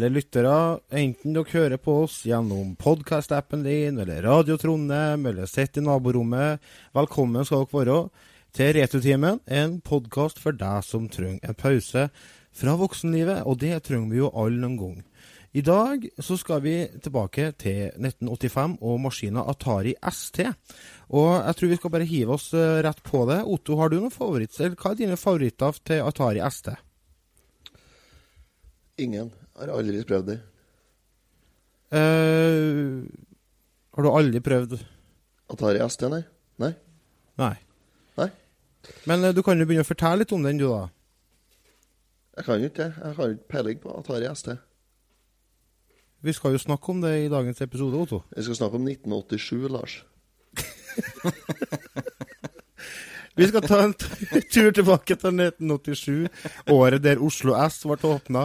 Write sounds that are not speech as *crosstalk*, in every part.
kjære lyttere, enten dere hører på oss gjennom podkast-appen din, eller Radio Trondheim, eller sitter i naborommet, velkommen skal dere være til Returtimen, en podkast for deg som trenger en pause fra voksenlivet, og det trenger vi jo alle noen gang. I dag så skal vi tilbake til 1985 og maskina Atari ST. Og jeg tror vi skal bare hive oss eh, rett på det. Otto, har du noen favoritter? Hva er dine favoritter til Atari ST? Ingen. Har aldri prøvd det. Uh, har du aldri prøvd Atari ST, nei? Nei. Nei. Nei. Men uh, du kan jo begynne å fortelle litt om den, du, da. Jeg kan jo ikke det. Jeg har ikke peiling på Atari ST. Vi skal jo snakke om det i dagens episode, Otto. Vi skal snakke om 1987, Lars. *laughs* Vi skal ta en tur tilbake til 1987, året der Oslo S ble åpna.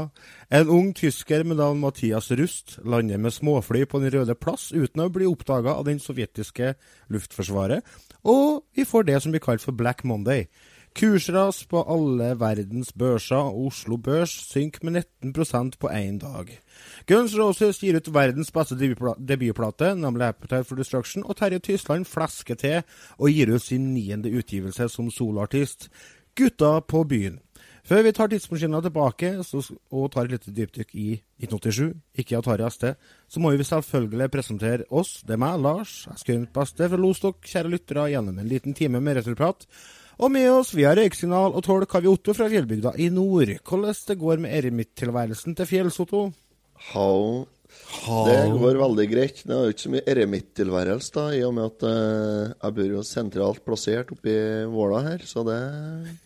En ung tysker med navn Mathias Rust lander med småfly på Den røde plass uten å bli oppdaga av den sovjetiske luftforsvaret, og vi får det som blir kalt for Black Monday. Kursras på alle verdens børser, Oslo Børs synker med 19% på én dag. Guns Roses gir ut verdens beste debutplate, nemlig Appetite for Destruction, og Terje Tysland flesker til og gir ut sin niende utgivelse som soloartist, Gutta på byen. Før vi tar tidsmaskina tilbake så, og tar et lite dypdykk i 1987, ikke Atari ST, så må vi selvfølgelig presentere oss, det er meg, Lars. Mitt beste fra Lostok, kjære lyttere, gjennom en liten time med returprat. Og med oss via røyksignal og tolk har vi Otto fra fjellbygda i nord. Hvordan det går med eremittilværelsen til fjells, Otto? How Det går veldig greit. Det er jo ikke så mye eremittilværelse, da, i og med at uh, jeg bor jo sentralt plassert oppi Våla her, så det,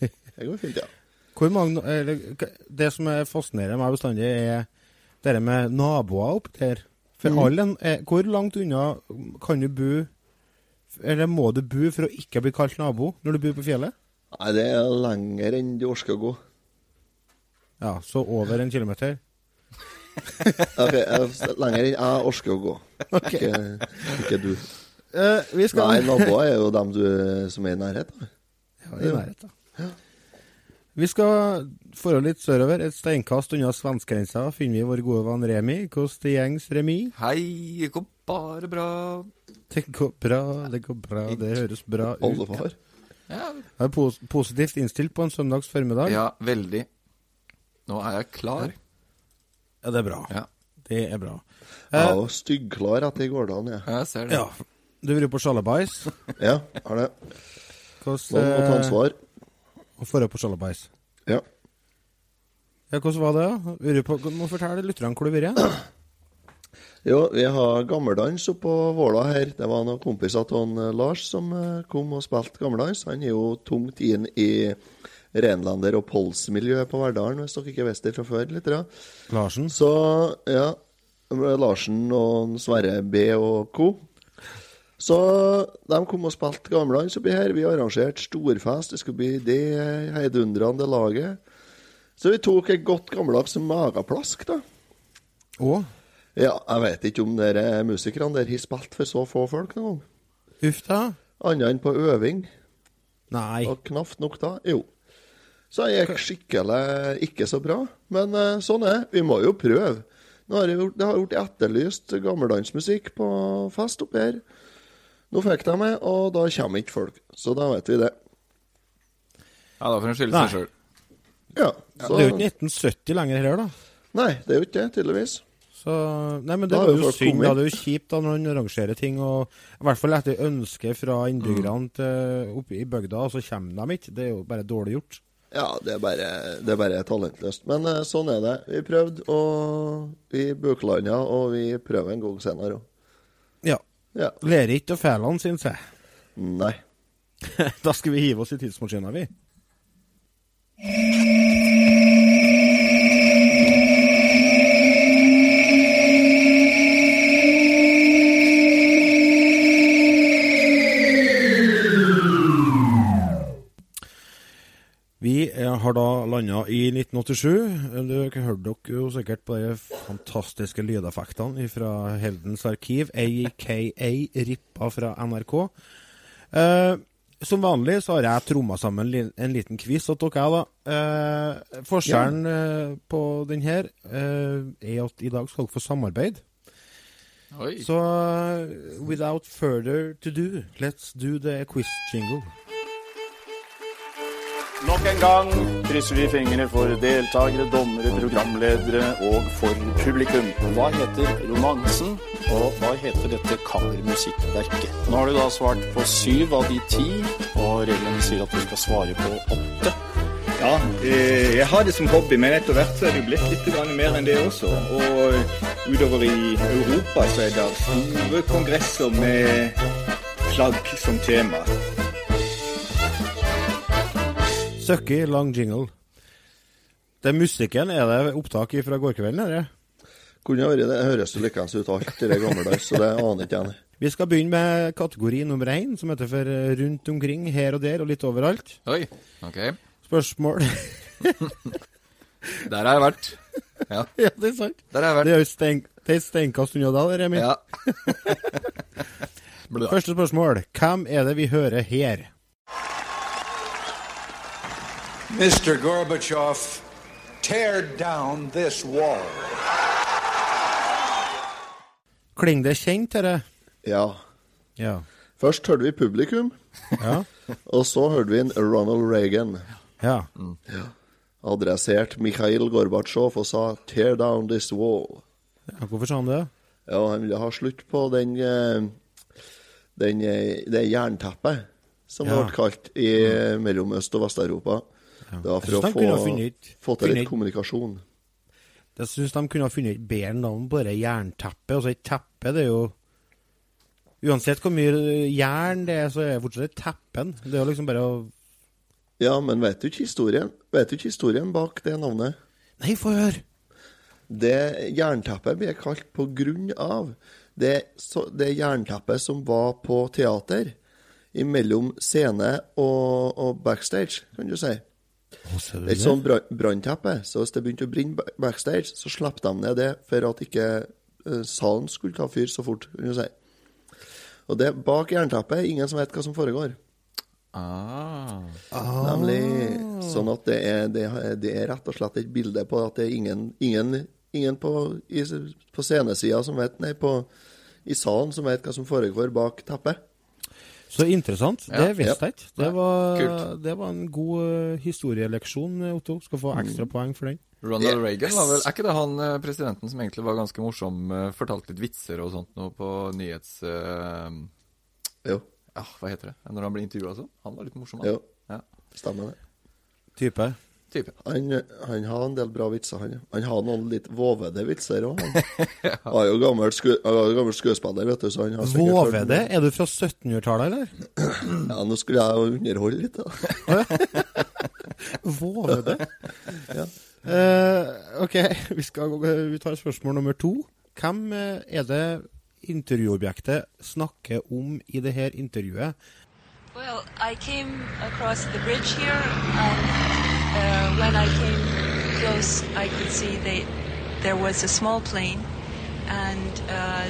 det går fint, ja. *laughs* Hvor mange, eller, det som er fascinerer meg bestandig, er det med naboer opp der. For mm. alle, eh, hvor langt unna kan du bo, eller må du bo for å ikke bli kalt nabo når du bor på fjellet? Nei, det er lenger enn du orker å gå. Ja, så over en kilometer. *laughs* Ok, lenger enn jeg orker å gå. Ikke, ikke du. Uh, vi skal Nei, naboer er jo dem du, som er i nærheten. Ja, i nærheten. Vi skal forholde litt sørover. Et steinkast unna svenskegrensa finner vi vår gode venn Remi. Hvordan det gjengs, Remi? Hei, det går bare bra. Det går bra, det går bra, det høres bra ut. Oldefar. Ja, er pos positivt innstilt på en søndags formiddag. ja veldig. Nå er jeg klar. Ja, det er bra. Ja, Det er bra. Jeg var styggklar etter i gårsdagen, jeg. jeg ser det. Ja. Du vil jo på Sjalabais. *laughs* Ja, har det. Hvordan Noen må ta ansvar. Og Forhold på Sjalabais. Ja. Ja, hvordan var det? da? Vil du på, må fortelle lytterne hvor du har vært. Jo, vi har gammeldans oppå Våla her. Det var noen kompiser av han, eh, Lars som eh, kom og spilte gammeldans. Han er jo tungt inn i renlender- og polsmiljøet på Verdalen, hvis dere ikke visste det fra før. litt. da. Larsen. Så ja, Larsen og Sverre B og co. Så de kom og spilte gammeldans oppi her. Vi arrangerte storfest. Det skulle bli det heidundrende laget. Så vi tok et godt gammeldags mageplask, da. Og Ja, jeg vet ikke om dere musikerne der har spilt for så få folk noen gang. uff da. Annet enn på øving, Nei. og knapt nok da. Jo. Så jeg gikk skikkelig ikke så bra. Men eh, sånn er. Vi må jo prøve. Nå har jeg gjort, det har gjort etterlyst gammeldansmusikk på fest oppi her. Nå fikk de meg, og da kommer ikke folk. Så da vet vi det. Ja, da får en skylde seg sjøl. Ja, Det er jo ikke 1970 lenger her, da. Nei, det er jo ikke det, tydeligvis. Så, nei, men det Da var jo synd. da. Det er jo kjipt da når han arrangerer ting, og i hvert fall etter ønske fra innbyggerne mm. oppe i bygda, og så kommer de ikke. Det er jo bare dårlig gjort. Ja, det er bare, det er bare talentløst. Men eh, sånn er det. Vi prøvde, og vi buklanda, og vi prøver en gang senere òg. Ja. Ja. Lærer ikke av feilene, syns jeg. Nei. *laughs* da skal vi hive oss i tidsmaskina, vi. Vi eh, har da landa i 1987. Dere hørte dere jo sikkert på de fantastiske lydeffektene fra Heldens arkiv, aka rippa fra NRK. Eh, Som vanlig så har jeg tromma sammen en liten quiz til dere, da. Eh, forskjellen eh, på den her eh, er at i dag skal dere få samarbeid. Oi. Så eh, without further to do, let's do the quiz jingle. Nok en gang krysser vi fingrene for deltakere, dommere, programledere og for publikum. Hva heter romansen, og hva heter dette kammermusikkverket? Nå har du da svart på syv av de ti, og reglene sier at du skal svare på åtte. Ja, eh, jeg har det som hobby, men etter hvert så er det jo blitt litt mer enn det også. Og utover i Europa så er det store kongresser med flagg som tema. Søkki, lang jingle. Det er musikken. Er det opptak fra går kvelden, eller? Kunne vært det. Det høres jo likeens ut alt det der gammeldags, så det aner ikke jeg. Vi skal begynne med kategori nummer én, som heter for eh, rundt omkring, her og der og litt overalt. Oi. Ok. Spørsmål *laughs* Der har jeg vært. Ja, *laughs* Ja, det er sant. der har jeg vært. Det er jo stein, det steinkast unna deg, Remi. Ja. *laughs* Første spørsmål. Hvem er det vi hører her? Mr. Gorbachev, tear down this wall. Klinger det kjent, dette? Ja. Ja. Først hørte vi publikum, Ja. *laughs* og så hørte vi en Ronald Reagan. ja. Adressert Mikhail Gorbatsjov og sa 'tear down this wall'. ja. Hvorfor sa han det? Ja, han ville ha slutt på den, eh, den eh, det jernteppet som Ja. ble kalt i, mellom Øst- og Vest-Europa. Det var for å få, funnet- få til funnet- litt kommunikasjon. Jeg syns de kunne ha funnet et bedre navn på det jernteppet. Altså, et teppe, det er jo Uansett hvor mye jern det er, så er det fortsatt et teppen. Det er jo liksom bare å Ja, men vet du ikke historien? Vet du ikke historien bak det navnet? Nei, få høre! Det jernteppet ble kalt på grunn av det, så, det jernteppet som var på teater, imellom scene og, og backstage, kan du si. Et sånt brannteppe. Så hvis det begynte å brenne backstage, så slapp de ned det for at ikke eh, salen skulle ta fyr så fort, si. Og det bak jernteppet, ingen som vet hva som foregår. Ah. Nemlig sånn at det er, det, det er rett og slett et bilde på at det er ingen, ingen, ingen på, i, på scenesida som vet Nei, på, i salen som vet hva som foregår bak teppet. Så interessant. Ja. Det visste jeg ikke. Det, var- det var en god eh, historieleksjon, eh, Otto. Skal få ekstra poeng for den. Ronald Yes. Reagan var vel Er ikke det han eh, presidenten som egentlig var ganske morsom, fortalte litt vitser og sånt noe på nyhets... Uh, Jo, Ja, hva heter det? Når han ble intervjua sånn? Han var litt morsom, han. jo, Ja. stemmer det. Type. Type. Han, han har en del bra vitser, han. Han har noen litt vovede vitser òg, han. Han er jo gammel, sku, er skuespiller, vet du, så han har sikkert Våvede? Er du fra 1700-tallet, eller? Ja, nå skulle jeg jo underholde litt, da. *laughs* Våvede? Uh, OK, vi, skal, vi tar spørsmål nummer to. Hvem eh, er det intervjuobjektet snakker om i det her intervjuet? Well, I came across the bridge here, and uh, when I came close, I could see they, there was a small plane, and uh,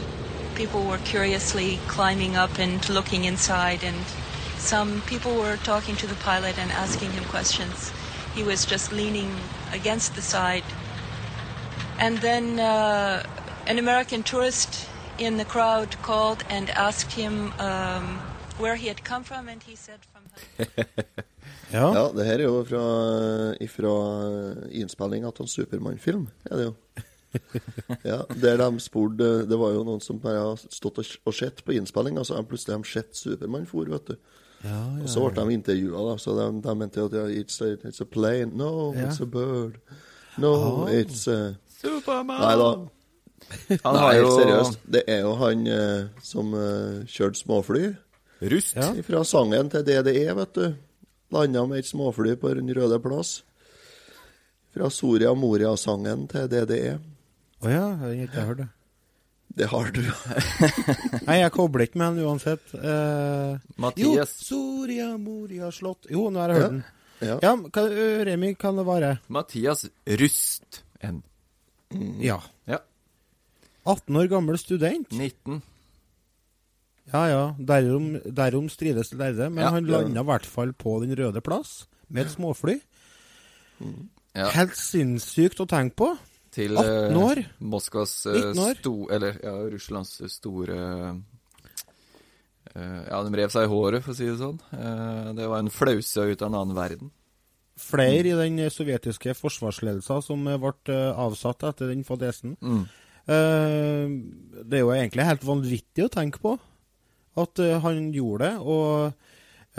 people were curiously climbing up and looking inside, and some people were talking to the pilot and asking him questions. He was just leaning against the side. And then uh, an American tourist in the crowd called and asked him um, where he had come from, and he said from. *laughs* Ja. Ja, det her er jo fra, fra innspillinga av en Supermann-film, er det jo. *laughs* Ja, der de spurte Det var jo noen som bare har stått og, sett på innspilling, og så har de plutselig har de sett Supermann for, vet du. Ja, Og så ble de intervjua, da, så de, de mente at ja, it's, a, it's a plane. No, Ja. it's a bird. No, oh. it's a Supermann! Nei da. Han Nei, har jo seriøst. Det er jo han eh, som eh, kjørte småfly. rust. Ja. Fra sangen til DDE, vet du. Landa med et småfly på Den røde plass. Fra Soria Moria-sangen til DDE. Å ja, jeg har ikke hørt det. Det har du. *laughs* Nei, jeg kobler ikke med den uansett. Uh, Mathias. Jo, Soria Moria slott. Jo, nå har jeg hørt Ja. den. Ja. Ja, hva, Remi, kan det være? Mathias Rust. En. Ja. Ja. 18 år gammel student. 19. Ja ja, derom, derom strides de lærde. Men Ja. han landa i hvert fall på Den røde plass med et småfly. Ja. Helt sinnssykt å tenke på. Til 18 år? Eh, Moskvas eh, sto... Eller ja, Russlands store eh, Ja, de rev seg i håret, for å si det sånn. Eh, det var en flause ut av en annen verden. Flere i den sovjetiske forsvarsledelsen som eh, ble eh, avsatt etter den fadesen. Mm. Eh, det er jo egentlig helt vanvittig å tenke på at eh, han gjorde det. Og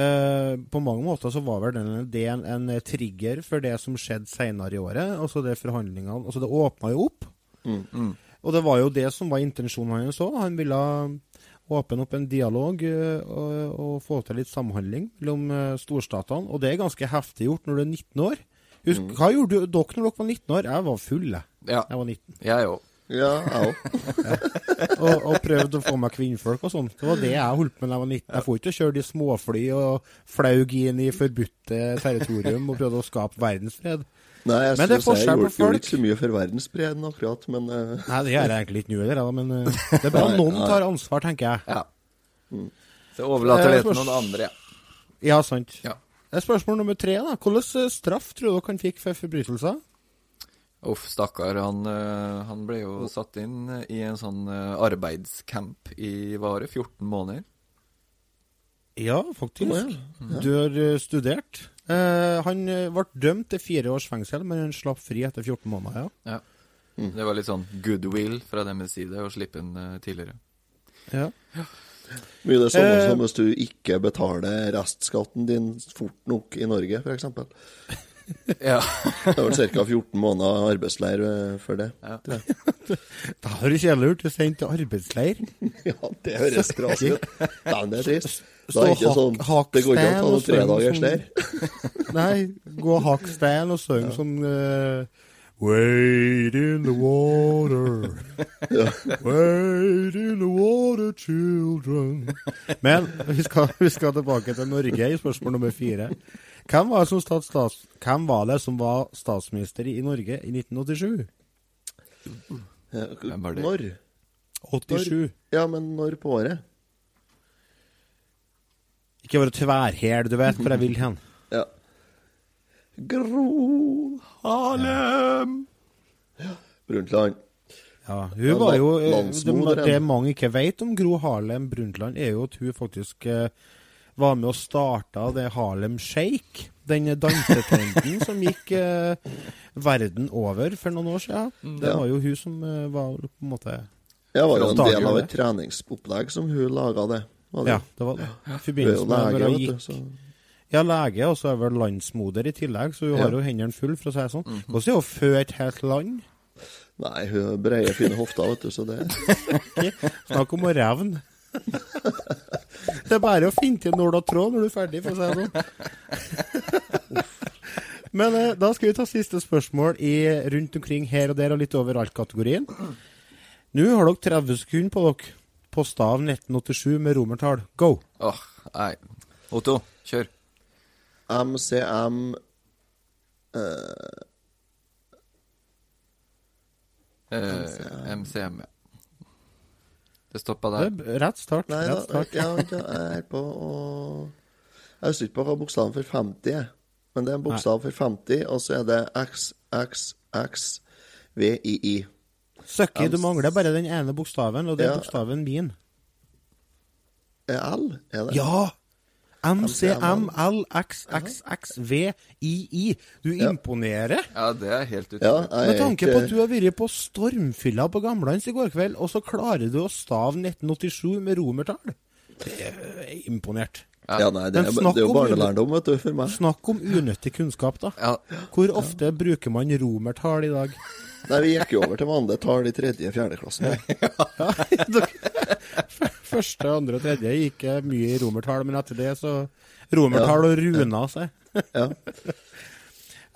eh, på mange måter så var vel den- det en, en trigger for det som skjedde senere i året. Altså det forhandlingene Altså det åpna jo opp. Mm. Og det var jo det som var intensjonen hans òg. Han ville åpne opp en dialog eh, og, og få til litt samhandling mellom storstatene. Og det er ganske heftig gjort når du er 19 år. Husk, Hva gjorde dere når dere var 19 år? Jeg var full, jeg. Ja, Jeg var 19. jeg òg. Ja, jeg òg. *laughs* Og, og prøvde å få meg kvinnfolk og sånn. Det var det jeg holdt med da jeg var 19. Jeg får ikke kjøre de småfly og flaug inn i forbudte territorium og prøvde å skape verdensfred. Nei, jeg Men det er jeg forskjell på gjorde, gjorde ikke så mye for verdensbreden akkurat, men uh... Nei, det gjør jeg egentlig ikke nå heller, men uh, *laughs* det er bra Nei, noen nei. tar ansvar, tenker jeg. Ja. Så overlater Eh, det til noen andre, ja. Ja, sant. Ja. Spørsmål nummer tre. da. Hvilken eh, straff tror dere han fikk for forbrytelser? Uff, stakkar. Han, eh, han ble jo satt inn i en sånn eh, arbeidscamp i Vare. 14 måneder. Ja, faktisk. Ja. Du har eh, studert. Eh, han ble dømt til fire års fengsel, men han slapp fri etter 14 måneder. ja. Ja. Det var litt sånn goodwill fra deres side å slippe inn tidligere. ja. mye det samme Eh, som hvis du ikke betaler restskatten din fort nok i Norge, f.eks. Ja. Det var ca. 14 måneder arbeidsleir før for det. Ja. *laughs* Da har du kjedelig gjort det sendt til arbeidsleir. Ja, det høres trasig ut. Ja, men det er trist. Da er ikke sånn hak Det går ikke an å ta tredagers der. Nei, gå og hakk stein og synge sånn uh, Wait in the water. Wait in the water, children. Men vi skal, vi skal tilbake til Norge i spørsmål nummer fire. Hvem var, det som stat, stats, hvem var det som var statsminister i Norge i 1987? Hvem var det? Når? 87. Ja, men når på året? Ikke være tverrhæl, du vet hvor jeg vil hen. *laughs* Ja. Gro Harlem! ja. Brundtland. Ja, hun var jo det, det mange ikke vet om Gro Harlem Brundtland, er jo at hun faktisk eh, var med og starta det Harlem Shake. Den dansetrenden som gikk eh, verden over for noen år siden. Det Ja. var jo hun som eh, var på en måte Ja, var jo en del av et treningsopplegg som hun laga det. Det. Ja, det var det. I forbindelse med lege, når hun gikk Så. Ja, lege, og så er vel landsmoder i tillegg, så hun Ja. har jo hendene fulle, for å si det sånn. Hvordan er hun før et helt land? Nei, hun har breie, fine hofter, vet du, så det *laughs* Snakk om å revne. *laughs* Det er bare å finne til nål og tråd når du er ferdig, for å si det sånn. *laughs* Men eh, da skal vi ta siste spørsmål i rundt omkring her og der og litt overalt-kategorien. Nå har dere 30 sekunder på dere på stav 1987 med romertall. Go! Åh, nei. Otto, kjør. MCM uh, MCM, ja. Det stoppa Det der. er rett start. Nei Rett start. Da, ja, jeg er på å Jeg husker ikke på hva bokstaven for 50 er. Men det er en bokstav for 50, og så er det X, X, X, V, I, I. Søkki, du mangler bare den ene bokstaven, og det er Ja. bokstaven min. Er L? Er det? Ja! MCMLXXXVII. Du imponerer. Ja, det er helt Ja, utrolig. jeg Med tanke på at du har vært på stormfylla på Gamlands i går kveld, og så klarer du å stave 1987 med romertall. Det er imponert. Ja, nei, det Men er, det er jo barnelærdom, vet du, for meg. Snakk om unyttig kunnskap, da. Ja, Hvor ofte bruker man romertall i dag? Nei, vi gikk jo over til vanlige tall i tredje og fjerde klasse. *laughs* Første, andre og tredje gikk mye i romertall, men etter det så Romertall og runa seg. Ja.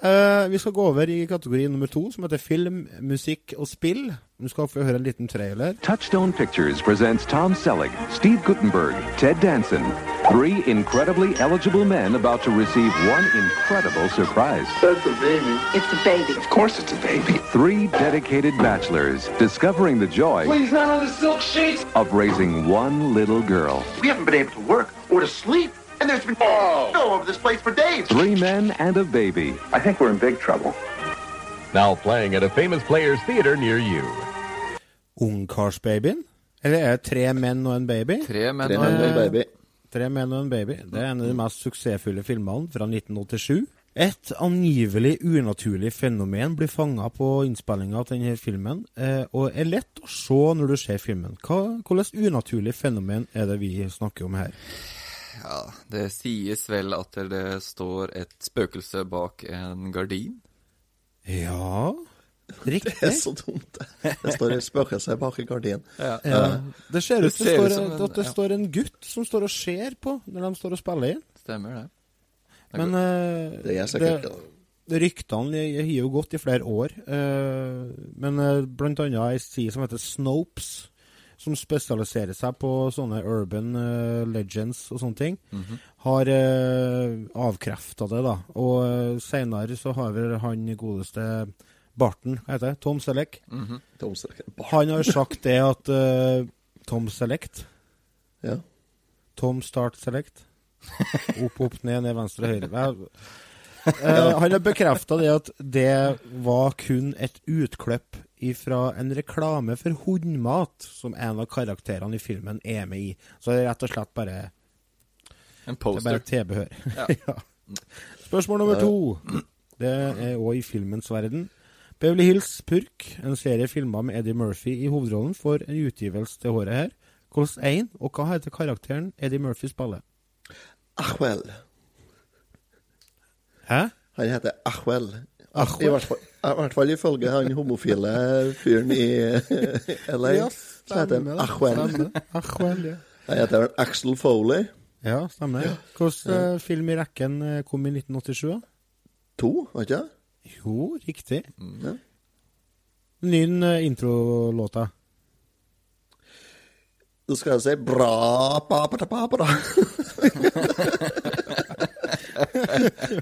Uh, *laughs* vi skal gå over i kategori nummer to, som heter film, musikk og spill. Nå skal få høre en liten trailer. Touchstone Pictures presents Tom Selleck, Steve Guttenberg, Ted Danson, Three incredibly eligible men about to receive one incredible surprise. That's a baby. It's a baby. Of course it's a baby. Three dedicated bachelors discovering the joy Please, not on the silk sheets. of raising one little girl. We haven't been able to work or to sleep, and there's been snow over this place for days. Three men and a baby. I think we're in big trouble. Now playing at a famous players theater near you. Ungkarsbabyen? Eller er det tre menn og en baby? Tre menn Tre og menn og en baby. Tre menn og en baby. Det er en av de mest suksessfulle filmene fra 1987. Et angivelig unaturlig fenomen blir fanga på innspillinga av denne filmen, eh, og er lett å se når du ser filmen. Hva, Hvilket unaturlig fenomen er det vi snakker om her? Ja, det sies vel at det står et spøkelse bak en gardin. Ja Riktig. Det er så dumt. Det står et spøkelse bak i gardinen. Ja. Ja, det ser ut Det som ser det, ut en- at det ja. står en gutt som står og ser på når de står og spiller inn. Stemmer det. Men eh, Det er sikkert det- Ryktene har jo gått i flere år, eh, men eh, blant annet ei side som heter Snopes, som spesialiserer seg på sånne urban eh, legends og sånne ting, har uh, avkrefta det, da. Og uh, seinere så har vel han godeste Barton, hva heter det? Tom Selleck. Tom Selleck. Han har sagt det at uh, Tom Select Ja. Tom Start Select. *laughs* Opp, opp, ned, ned, venstre, høyre. *laughs* Eh, han har bekrefta det at det var kun et utklipp fra en reklame for hundmat som en av karakterene i filmen er med i. Så det er rett og slett bare, En poster. det er bare tilbehør. Ja. *laughs* Ja. Spørsmål nummer to. Det er òg i filmens verden. Beverly Hills Purk, en serie filma med Eddie Murphy i hovedrollen, får en utgivelse til håret her. Hvordan en, og hva heter karakteren Eddie Murphy spiller? Ahwell. Hæ? Han heter. Ahwell. I hvert fall, I hvert fall ifølge han homofile fyren i LA. Ja, så heter han. Ahwell. Ahwell, ja. Han heter vel Axel Foley. Ja, stemmer. Hvilken ja. film i rekken eh, kom i 1987? To, var ikke det? Jo, riktig. Mm. Nynn uh, introlåta. Nå skal jeg si bra pa, pa, ta, pa, pa, *laughs*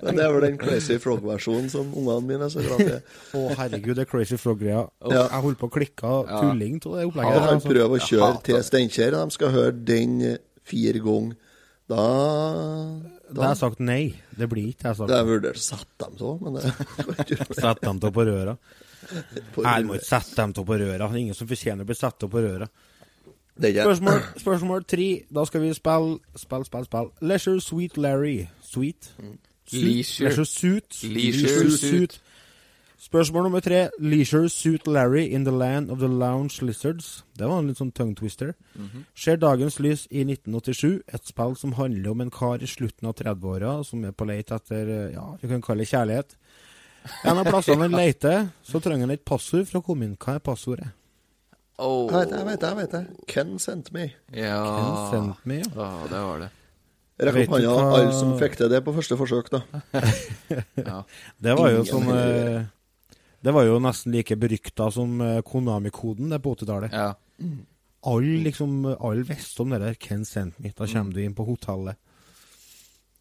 Men det er vel den Crazy Frog-versjonen som ungene mine er så glad i. Å, herregud, det er Crazy Frog-greia. Ja. Jeg holdt på å klikke tulling av det Ja, opplegget. han altså. prøver å kjøre til. Steinkjer, og de skal høre den eh, fire ganger. Da, Har jeg sagt nei. Det blir ikke jeg Det er sagt. vurdert sette dem så, men det *laughs* Sett dem til på røra. Jeg må ikke sette dem til på røra. Det er Ingen som fortjener å bli satt til på røra. Det er Spørsmål, spørsmål tre. Da skal vi spille Spill, spill, spill. Leisure Sweet Larry. Sweet? Suit? Leisure. Leisure Suit. Leisure Suit. Spørsmål nummer tre. Leisure Suit Larry in the Land of the Lounge Lizards. Det var en litt sånn tongue twister. Ser dagens lys i 1987. Et spill som handler om en kar i slutten av 30-åra som er på leit etter eh, ja, vi kan kalle det kjærlighet. En av plassene han *laughs* leter, så trenger han et passord for å komme inn. Hva er passordet? Oh. Jeg vet det, jeg vet det. jeg vet det. Ken sent me. Ja. Ken sent me, ja. Oh, det var det. Rekk opp hånda, alle som fikk til det på første forsøk, da. *laughs* Ja. Det var jo Ingen sånn Det var jo nesten like berykta som eh, Konami-koden det på 80-tallet. ja. Alle liksom, all visste om det der Ken sent mitt. Da kommer du inn på hotellet.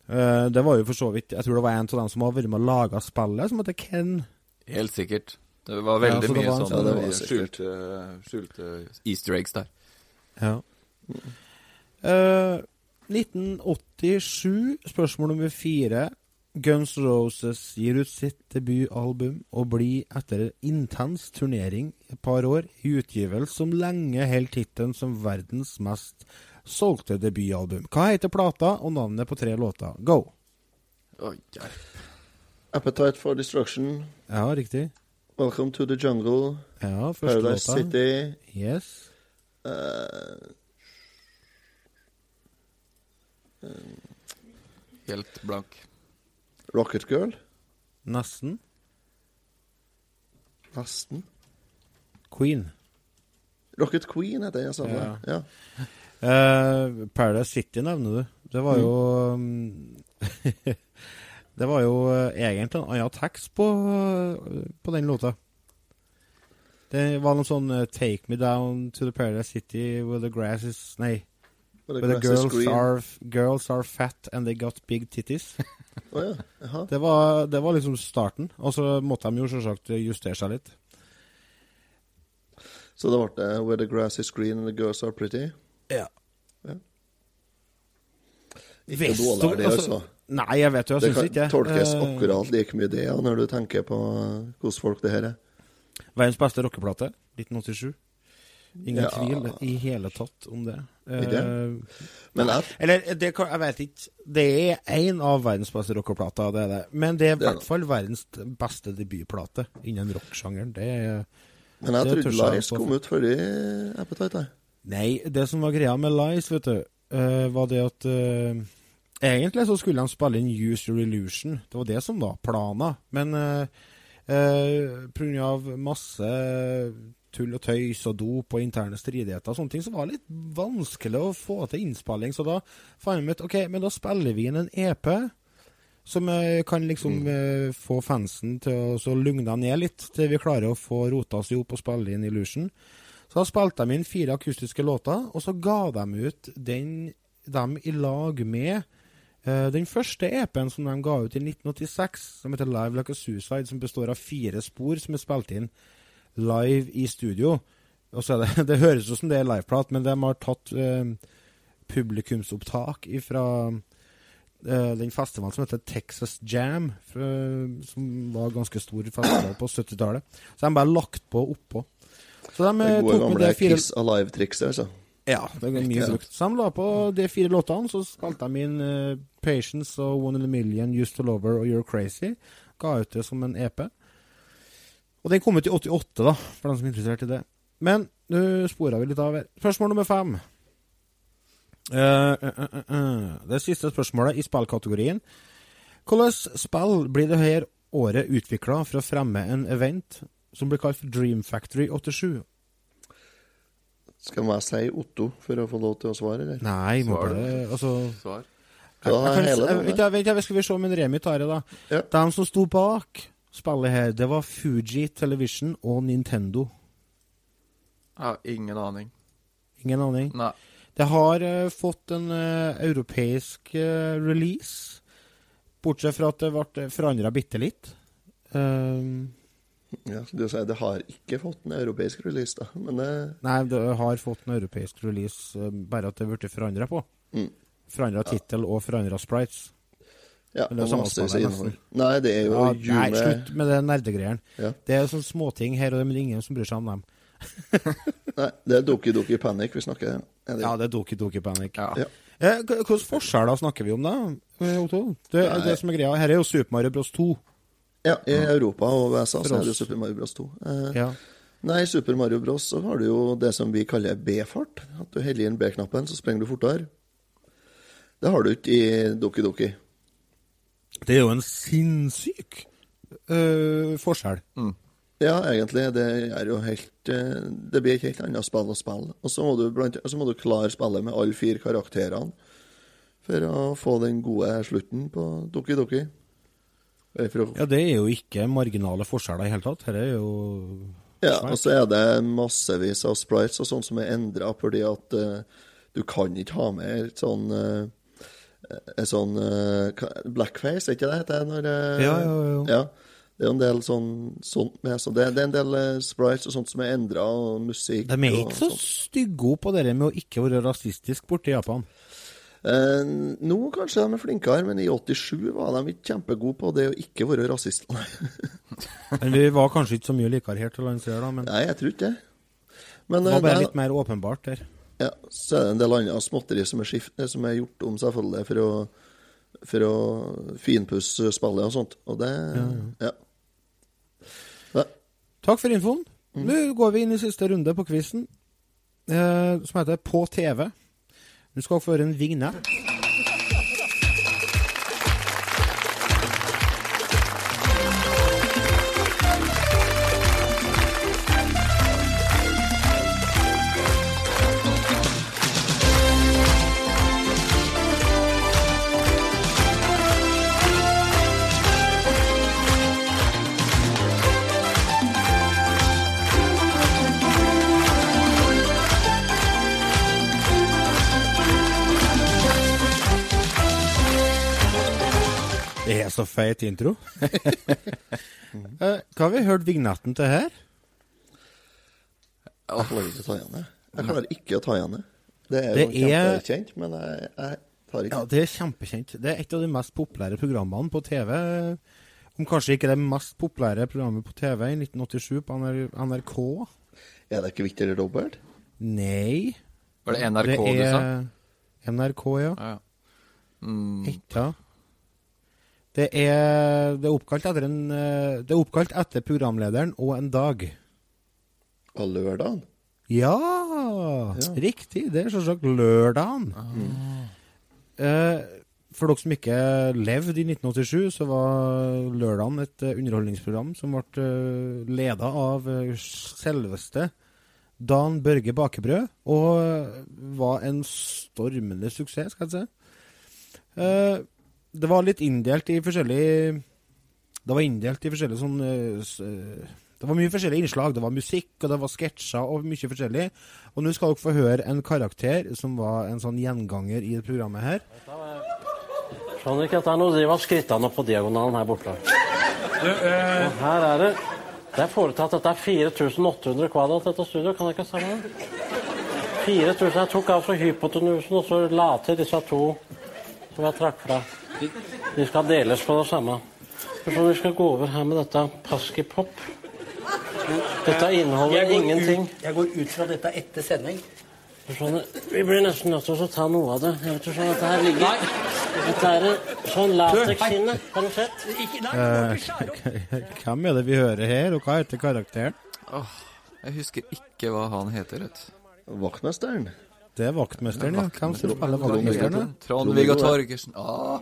Uh, det var jo for så vidt Jeg tror det var en av dem som har vært med og laga spillet, som heter Ken. Helt sikkert. Det var veldig så det mye sånn sånn- Ja, det var eh, skjulte, skjulte easter eggs der. Ja. Uh, 1987, spørsmål nummer fire. Guns Roses gir ut sitt debutalbum og blir etter en intens turnering et par år i utgivelse som lenge holder tittelen som verdens mest solgte debutalbum. Hva heter plata og navnet på tre låter? Go! Oh, hjelp. Appetite for Destruction, Ja, riktig. Welcome to the Jungle, Ja, første Paradise låta. City Yes. eh, Helt blank. Rocket Girl. Nesten. Nesten. Queen. Rocket Queen heter den, jeg sa det. Ja. Ja. Uh, Paradise City nevner du. Det var jo mm. *laughs* Det var jo eh, egentlig en annen tekst på, på den låta. Det var noe sånn eh, 'Take me down to the Paradise City where the grass is Nei. Where Where the girls are, girls are fat and they got big titties. *laughs* oh, ja. Det var, det var liksom starten. Og så måtte de jo selvsagt justere seg litt. Så det ble det Where the grass is green and the girls are pretty? Ja. Ja. Ikke Vesto- dårligere, det, altså. Nei, jeg vet jo, jeg det syns kan ikke. tolkes uh, akkurat like mye, det, når du tenker på hvordan folk det her er. Verdens beste rockeplate, 1987. Ingen Ja. tvil i hele tatt om det. Ikke? Eh, Men jeg, Eller, det kan, jeg vet ikke. Det er én av verdens beste rockeplater, det er det. Men det er i er hvert fall verdens beste debutplate innen rocksjangeren. Det er men jeg trodde Lies kom ut før Appetite. jeg. Nei, det som var greia med Lies, vet du, eh, var det at uh, Egentlig så skulle de spille inn Use Your Illusion. Det var det som var plana. Men uh, pga. masse tull og tøys og dop og interne stridigheter og sånne ting, så var det litt vanskelig å få til innspilling. Så da fant vi ut OK, men da spiller vi inn en EP. Som eh, kan liksom mm. få fansen til å så lugne ned litt, til vi klarer å få rota oss i hop og spille inn Illusion. Så da spilte de inn fire akustiske låter, og så ga de ut den, dem i lag med uh, den første EP-en som de ga ut i 1986, som heter Live Like a Suicide, som består av fire spor som er spilt inn live i studio. Det, *laughs* det høres ut som det er liveprat, men de har tatt eh, publikumsopptak fra den festivalen som heter Texas Jam, fra, som var ganske stor festival på 70-tallet. Så de bare lagt på oppå. Så de Det eh, gode tok med gamle det fire Kiss Alive-trikset, altså. ja, det er mye brukt. Så de la på de fire låtene, så spilte de inn uh, Patience og One in a Million, Used to Lover og You're Crazy. Ga ut det som en EP. Og den kom ut i 88, da, for den som er interessert i det. Men nå spora vi litt av her. Spørsmål nummer fem. Uh, uh, uh. Det siste spørsmålet i spillkategorien. Hvordan spill blir det her året utvikla for å fremme en event som blir kalt Dream Factory 87? Skal jeg si Otto for å få lov til å svare, eller? Nei, må Svar, bare Altså Svar. Jeg, jeg, jeg, vent, jeg, skal vi se om en Remi tar det, da. Ja. De som sto bak spillet her, det var Fuji Television og Nintendo. Jeg har ingen aning. Ingen aning. Nei. Det har uh, fått en uh, europeisk uh, release, bortsett fra at det ble forandra bitte litt. Um, Ja, du sier det har ikke fått en europeisk release, da. Men det nei, det har fått en europeisk release, bare at det ble forandra på. Mm. Forandra tittel og forandra sprites. Ja, er innhold. nesten. Nei, det er jo Ja, Jume nei, slutt med det nerdegreiene. Ja. Det er sånne småting her og der, men ingen som bryr seg om dem. *laughs* Nei, det er Doki Doki Panic vi snakker om. Ja, det er Doki Doki Panic. Ja. Ja. Eh, Hvilke forskjeller snakker vi om, da? eh, Otto? Det, det som er greia, her er jo Super Mario Bros. 2. Ja, i Europa og USA så er det. Super Mario Bros. 2. Eh, Ja. Nei, i Super Mario Bros. så har du jo det som vi kaller B-fart. At du heller inn B-knappen, så sprenger du fortere. Det har du ikke i Doki Doki. Det er jo en sinnssyk uh, forskjell. Ja, egentlig. Det er jo helt eh, Det blir et helt annet spill å spille. Og så må du, blant, så må du klare spillet med alle fire karakterene for å få den gode slutten på Doki Doki. Ja, det er jo ikke marginale forskjeller i hele tatt. Dette er jo ja, og så er det massevis av sprites og sånt som er endra fordi at uh, du kan ikke ha med sånn et sånn eh, Blackface, er ikke det det? Når, eh, Ja, ja, ja. ja. Det er en del sånn sånt med. Så det, det er en del eh, sprites og sånt som er endra, og musikk De er ikke så stygge på det med å ikke være rasistisk borte i Japan. Eh, nå kanskje de er flinkere, men i 87 var de ikke kjempegode på det å ikke være rasist. *laughs* Men vi var kanskje ikke så mye likere her til lands her, da. Men Nei, jeg tror ikke det. Men det var bare det, litt mer åpenbart der. Ja, så er det en del andre småtteri som er, skift, eh, som er gjort om selvfølgelig for å, for å finpusse spillet og sånt. Og det Ja. ja. Takk for infoen. Mm. Nå går vi inn i siste runde på quizen, eh, som heter På TV. Du skal få høre en vignett. Så feit intro. uh, *laughs* Hva har vi hørt vignetten til her? Jeg klarer ikke å ta igjen det. Jeg klarer ikke å ta igjen det. Det er Det jo er- kjempekjent, men jeg, jeg tar ikke Ja, det er kjempekjent. Det er et av de mest populære programmene på TV. Om kanskje ikke det mest populære programmet på TV i 1987 på NRK. Er det ikke viktig eller dobbelt? Ah, Nei. Var det NRK det du sa? er NRK, ja. Ah, ja. Mm. Det er, det er oppkalt etter en eh, Det er oppkalt etter programlederen og en dag. Og lørdagen? Ja, Ja. riktig. Det er selvsagt lørdagen. Eh, for dere som ikke levde i 1987, så var lørdagen et eh, underholdningsprogram som ble leda av selveste Dan Børge Bakebrød, og var en stormende suksess, skal jeg si. Eh, det var litt inndelt i forskjellige Det var inndelt i forskjellige sånn eh, eh, Det var mye forskjellige innslag. Det var musikk, og det var sketsjer og mye forskjellig. Og nå skal dere få høre en karakter som var en sånn gjenganger i programmet her. Skjønner ikke at det er noe driv av skrittene på diagonalen her borte. Og her er det Det er foretatt at det er 4800 kvadrat, dette studioet. Kan jeg ikke stemme det? 4000 Jeg tok av så hypotenusen og så la til disse to som jeg trakk fra. De skal deles på det samme. Så vi skal gå over her med dette Paskipop. Dette inneholder ingenting. jeg går ut fra dette etter sending. Vi blir nesten nødt til å ta noe av det. Jeg vet ikke skjønner dette her ligger Dette er sånn latekshinne. Har du sett? Eh, *laughs* hvem er det vi hører her, og hva heter karakteren? Åh, jeg husker ikke hva han heter. Vaktmesteren. Det er vaktmesteren, ja. Hvem som spiller vaktmesteren? Trond-Viggo Torgersen. Ah.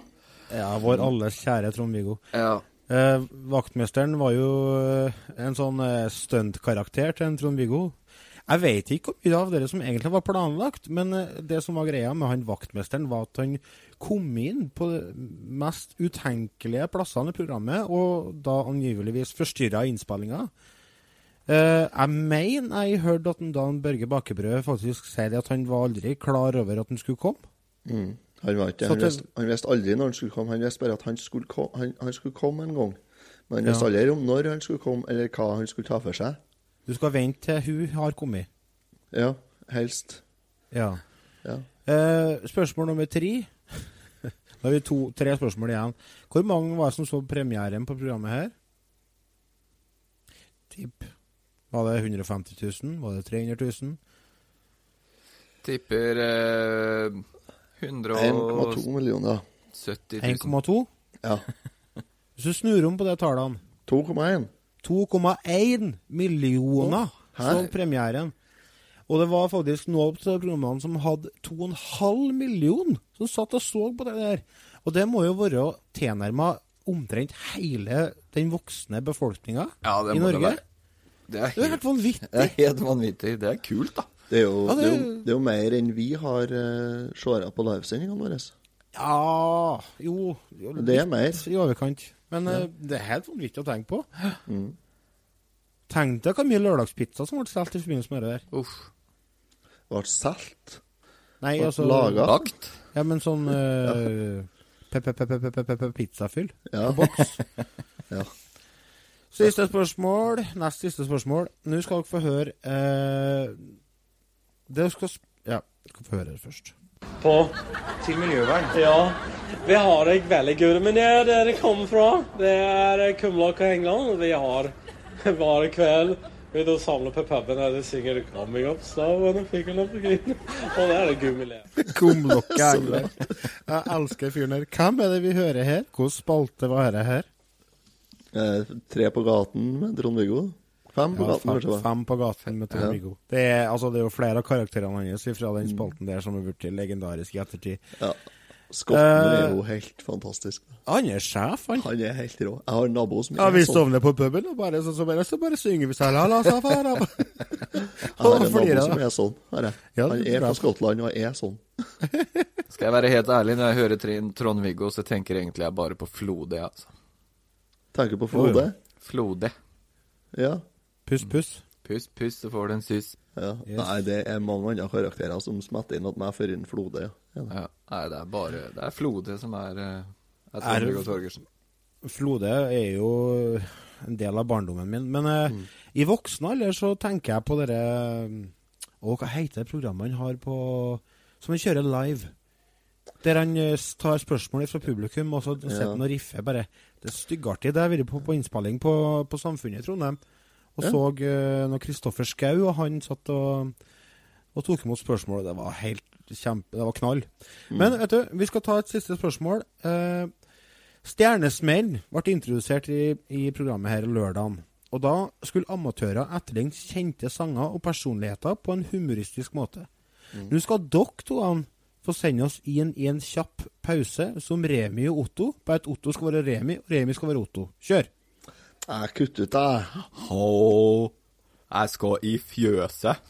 Ja, vår alles kjære Trond-Viggo. Ja. Eh, vaktmesteren var jo eh, en sånn eh, stuntkarakter til en Trond-Viggo. Jeg vet ikke hvor mye av det som egentlig var planlagt, men eh, det som var greia med han vaktmesteren, var at han kom inn på de mest utenkelige plassene i programmet, og da angiveligvis forstyrra innspillinga. Eh, jeg mener jeg hørte at Dan Børge Bakebrød faktisk sier at han var aldri klar over at han skulle komme. Mm. Han, var ikke, han, visste, han visste aldri når han skulle komme. Han visste bare at han skulle, kom, han, han skulle komme en gang. Men han visste aldri om når han skulle komme, eller hva han skulle ta for seg. Du skal vente til hun har kommet. Ja, helst. Ja. Ja. Eh, spørsmål nummer tre. Da har vi to, tre spørsmål igjen. Hvor mange var det som så premieren på programmet her? Tipp. Var det 150 000? Var det 300 000? Tipper eh, 1,2 millioner. 1,2? Ja. *laughs* Hvis du snur om på de tallene 2,1. 2,1 millioner oh, så premieren. Og det var faktisk noen av programmene som hadde 2,5 million som satt og så på det der. Og det må jo være tilnærma omtrent hele den voksne befolkninga Ja, i Norge. det. Det er Det er helt vanvittig. Det er helt vanvittig. Det er kult, da. Det er jo, Ja, det... det- er jo, det er jo mer enn vi har uh, seere på livesendingene våre. Ja Jo, jo Det er mer. i overkant. Men eh, det er helt vanvittig å tenke på. Mm. Tenk deg hvor mye lørdagspizza som ble solgt i forbindelse med det der. Uff. Ble solgt. Nei, Ble altså Laga? Bakt. Ja, men sånn uh, pizzafyll. Ja. Boks. *laughs* Ja. Siste spørsmål. Nest siste spørsmål. Nå skal dere få høre eh, Det skal sp Ja, skal få høre det først. På Til miljøvern? Ja. Vi har det veldig gøy. Men det er der det kommer fra. Det er Kumlokk og England. Vi har *laughs* hver kveld vi da samler på puben og de synger 'Coming up slow and picking up again'. Og det er det gummilé. *laughs* Kumlokke England. Jeg elsker fyren her. Hvem er det vi hører her? Hvilken spalte var dette her? Eh, tre på gaten med Trond-Viggo. Fem på gaten, kanskje. fem, fem på gaten med Ja. Trond-Viggo. Det, er- altså, det er jo flere av karakterene hans fra den spalten der som er blitt legendarisk i ettertid. Ja. Skotten er Eh, jo helt fantastisk. Han er sjef, han. Han er helt rå. Jeg har en nabo som Ja, er vi sånn. sovner på puben, og bare, så, så bare, så bare synger vi sånn. Jeg har *laughs* en nabo som er sånn. Jeg. Ja, Han er er fra Skottland og er sånn. *laughs* Skal jeg være helt ærlig, når jeg hører Trin- Trond-Viggo, så tenker egentlig jeg bare på Flode, altså. Tenker på jo. Flode. Ja. Puss, puss. Puss, puss, så får du en suss. ja. Yes. Nei, det er mange andre karakterer som smetter inn at meg fører inn Flode. Ja. Ja. Ja. Nei, det er bare Det er Flode som er, eh, er Trond-Viggo Torgersen. Flode er jo en del av barndommen min. Men eh, i voksen alder så tenker jeg på dere Å, hva heter det programmet han har på Som han kjører live? Der han eh, tar spørsmål fra publikum, og så sitter Ja. han og riffer. bare Det er styggartig. Det har vært på, på innspilling på, på Samfunnet i Trondheim. Og Ja. så uh, når Kristoffer Skau og han satt og, og tok imot spørsmålet. Det var helt kjempe... Det var knall. Men vet du, vi skal ta et siste spørsmål. Uh, Stjernesmell ble introdusert i, i programmet her lørdagen. Og da skulle amatører etterligne kjente sanger og personligheter på en humoristisk måte. Nå skal dere to få sende oss inn i en kjapp pause som Remi og Otto. Bare at Otto skal være Remi, og Remi skal være Otto. Kjør! Jeg kutter ut, jeg. Å, jeg skal i fjøset.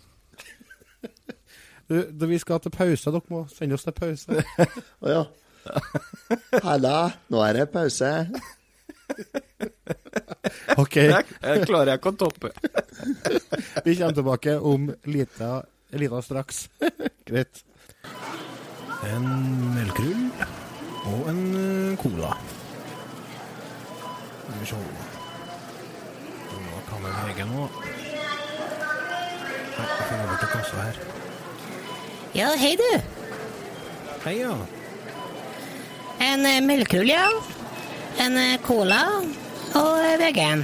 Du, vi skal til pause, dere må sende oss til pause. *laughs* Å ja. Halla, nå er det pause. *laughs* OK. Det det klarer jeg ikke å toppe. *laughs* Vi kommer tilbake om lita, lita straks. Greit. En melkerull og en eh, cola. Skal vi se Hva kan vi velge nå? Nei, Jeg finner bort til kassa her. Ja, hei du. Hei, ja. En eh, melkerull, ja. En eh, cola og eh, vegan.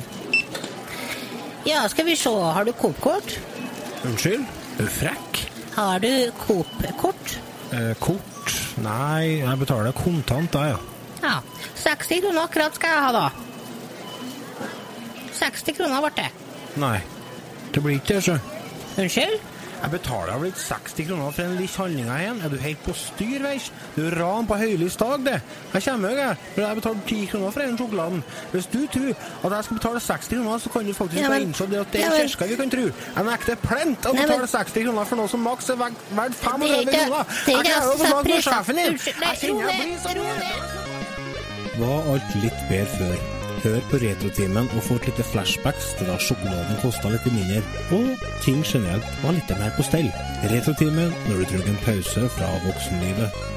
Ja, skal vi se. Har du Coop-kort? Unnskyld? Er du frekk? Har du Coop-kort? Eh, kort? Nei, jeg betaler kontant, da, ja. Ja. 60 kroner akkurat skal jeg ha, da. 60 kroner ble det. Nei. Det blir ikke det, sjø. Unnskyld? Jeg betaler vel 60 kroner for en liten handling igjen. Er du helt på styr, veis? Du er ran på høylys dag, det. Jeg kommer jo, jeg. Men jeg betaler 10 kroner for den sjokoladen. Hvis du tror at jeg skal betale 60 kroner, så kan du faktisk Ja, men- innsett det at det er men- kirka vi kan tro. Jeg nekter plent å betale 60 kroner for noe som maks er verdt Det er 35 ikke- kroner. er Jeg ikke klarer å få snakke med sjefen din. Jeg kjenner jeg blir så var alt litt bedre før. Hør på Retrotimen og få et lite flashbacks til da sjokoladen kosta litt mindre, og ting generelt var litt mer på stell. Retrotimen når du trenger en pause fra voksenlivet.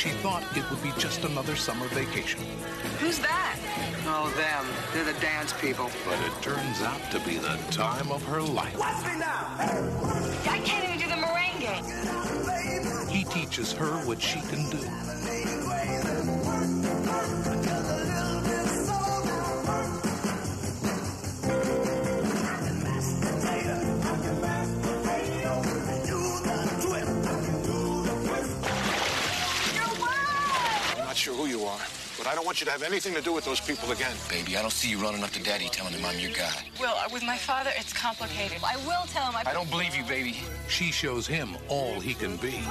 She thought it would be just another summer vacation, Who's that? Oh, them. They're the dance people. but it turns out to be the time of her life. Watch me now! I can't even do the merengue. He teaches her what she can do. I don't want you to have anything to do with those people again. Baby, I don't see you running up to daddy telling him I'm your guy. Will, uh, with my father, it's complicated. I will tell him. I, I don't believe you, baby. She shows him all he can be.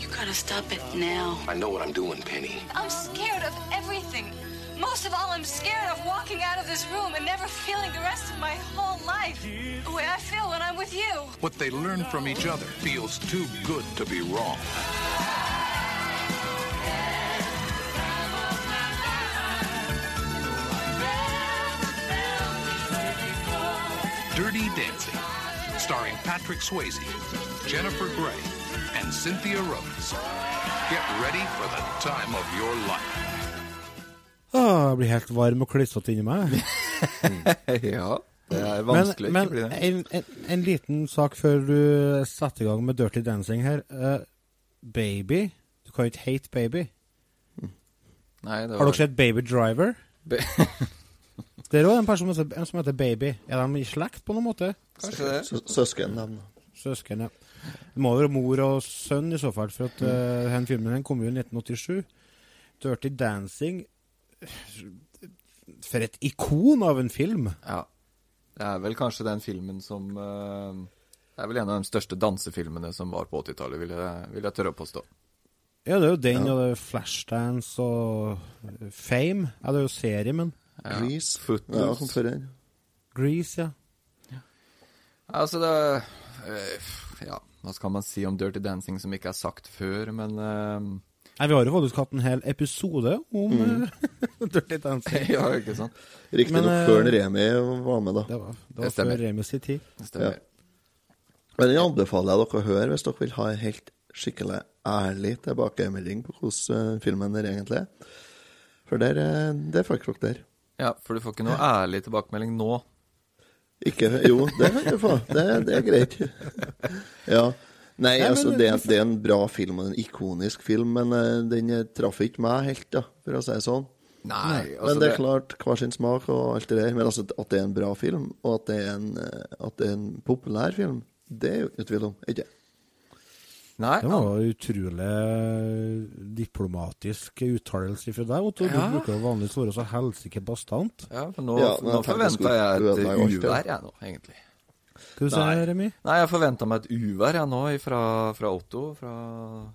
You gotta stop it now. I know what I'm doing, Penny. I'm scared of everything. Most of all, I'm scared of walking out of this room and never feeling the rest of my whole life the way I feel when I'm with you. What they learn from each other feels too good to be wrong. Starring Patrick Swayze, Jennifer Grey, and Cynthia Rhodes. Get ready for the time of your life. Åh, jeg blir helt varm og klissete inni meg. *laughs* ja, det er vanskelig men, ikke bli men en, en, en liten sak før du setter i gang med Dirty Dancing her. Uh, baby Du kan jo ikke hate Baby. Nei, det Har var- dere sett Baby Driver? Ba- *laughs* det er òg en person som heter Baby. Er de i slekt på noen måte? Kanskje det. Sø- Søsken. Søsken, ja. Det må være mor og sønn i så fall, for at uh, den filmen den kom jo i 1987. Dirty Dancing For et ikon av en film. Ja. Det er vel kanskje den filmen som uh, Det er vel en av de største dansefilmene som var på 80-tallet, vil, jeg- vil jeg tørre å påstå. Ja, det er jo den, Ja. og det er Flashdance og Fame. Ja, det er jo serie, men Ja. Grease. Footloose. Ja. Grease, ja. Altså, det eh, Ja, hva skal man si om Dirty Dancing som ikke er sagt før, men uh... Nei, Vi har jo faktisk hatt en hel episode om Mm. eh, *laughs* Dirty Dancing. *laughs* Ja, ikke sant? Riktignok eh, før Remi var med, da. Det var, det var før Remi sin tid. Ja. Men den anbefaler jeg dere å høre hvis dere vil ha en helt skikkelig ærlig tilbakemelding på hvordan filmen er egentlig er. For der, det er ikke dere der. Ja, for du får ikke noe ærlig tilbakemelding nå. Ikke Jo, det kan du få. Det, det er greit. Ja. Nei, Nei, altså, det, er- det er en bra film, og en ikonisk film, men eh, den eh, traff ikke meg helt, da, for å si det sånn. Nei, altså men det er klart, hver sin smak og alt det der. Men altså, at det er en bra film, og at det er en, eh, at det er en populær film, det er jo ikke tvil om. Ikke? Nei, Det var ja. utrolig diplomatisk uttalelse fra deg, Otto. Du Ja. bruker jo vanligvis være så helsike bastant. Ja, for nå, Ja, nå forventa jeg et ja. uvær, jeg nå, egentlig. Hva sier du, Remi? Nei, jeg forventa meg et uvær, jeg nå, fra, fra Otto. Fra,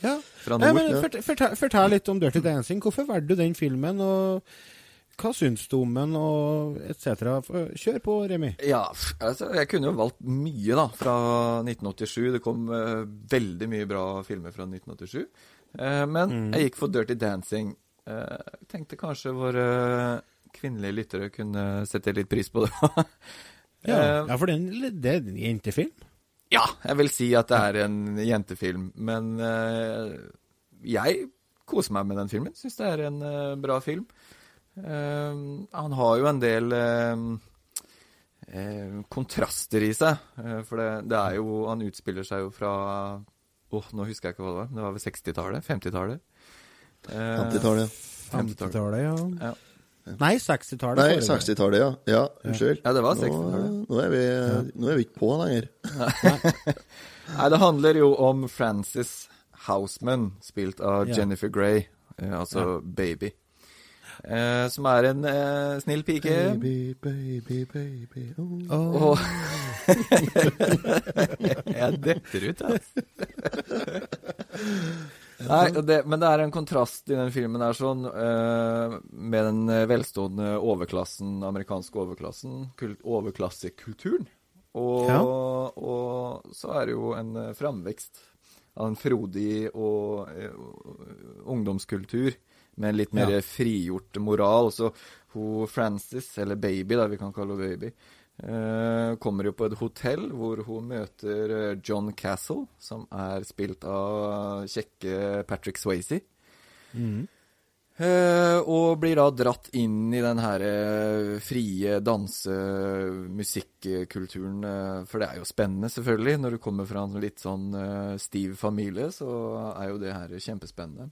Ja. fra Nei, nord. men fortell, fortell, fortell litt om Dirty Dancing. Hvorfor valgte du den filmen, og hva syns du om den, og etc.? Kjør på, Remi. Ja, altså, jeg kunne jo valgt mye, da, fra 1987. Det kom uh, veldig mye bra filmer fra 1987. Uh, men Mm. jeg gikk for Dirty Dancing. Uh, tenkte kanskje våre kvinnelige lyttere kunne sette litt pris på det. *laughs* Ja, Eh, ja for det er en- det er en jentefilm. Ja, jeg vil si at det er en jentefilm, men eh, jeg koser meg med den filmen. Syns det er en eh, bra film. Eh, han har jo en del eh, eh, kontraster i seg, eh, for det, det er jo Han utspiller seg jo fra Åh, nå husker jeg ikke hva det var. Det var vel 60-tallet? 50-tallet? Eh, 50-tallet, 50-tallet, ja. Ja. Nei, 60-tallet. Nei, 60-tallet, ja. Ja, unnskyld. Ja, det var 60-tallet. Nå, er vi, nå er vi ikke på lenger. Nei, det handler jo om Frances Houseman, spilt av Ja. Jennifer Grey, eh, altså Baby. Eh, som er en eh, snill pike. Baby, baby, baby oh. oh. *laughs* Jeg detter ut, altså. Nei, det, men det er en kontrast i den filmen her sånn, eh, med den eh, velstående overklassen, amerikanske overklassen, kult, overklassekulturen. Og, Ja. og så er det jo en eh, framvekst av en frodig og eh, ungdomskultur med en litt mer Ja. frigjort moral. Så hun Frances, eller Baby, da vi kan kalle henne Baby, eh, kommer jo på et hotell hvor hun møter eh, John Castle, som er spilt av kjekke Patrick Swayze. Mm. Eh, og blir da dratt inn i den her eh, frie danse-musikkulturen. Eh, for det er jo spennende, selvfølgelig. Når du kommer fra en litt sånn stiv familie, så er jo det her kjempespennende.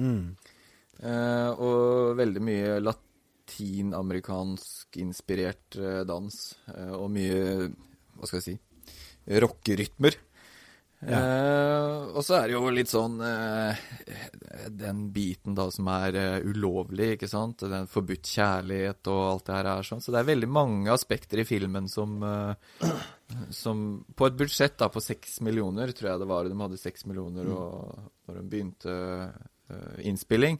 Mm. Eh, og veldig mye latinamerikansk inspirert eh, dans. eh, og mye, hva skal jeg si, rockerytmer. Eh, og så er det jo litt sånn Den biten da som er ulovlig, ikke sant. Den forbudt kjærlighet og alt det her er sånn. Så det er veldig mange aspekter i filmen som, som På et budsjett da på seks millioner, tror jeg det var. De hadde seks millioner og, når de begynte innspilling.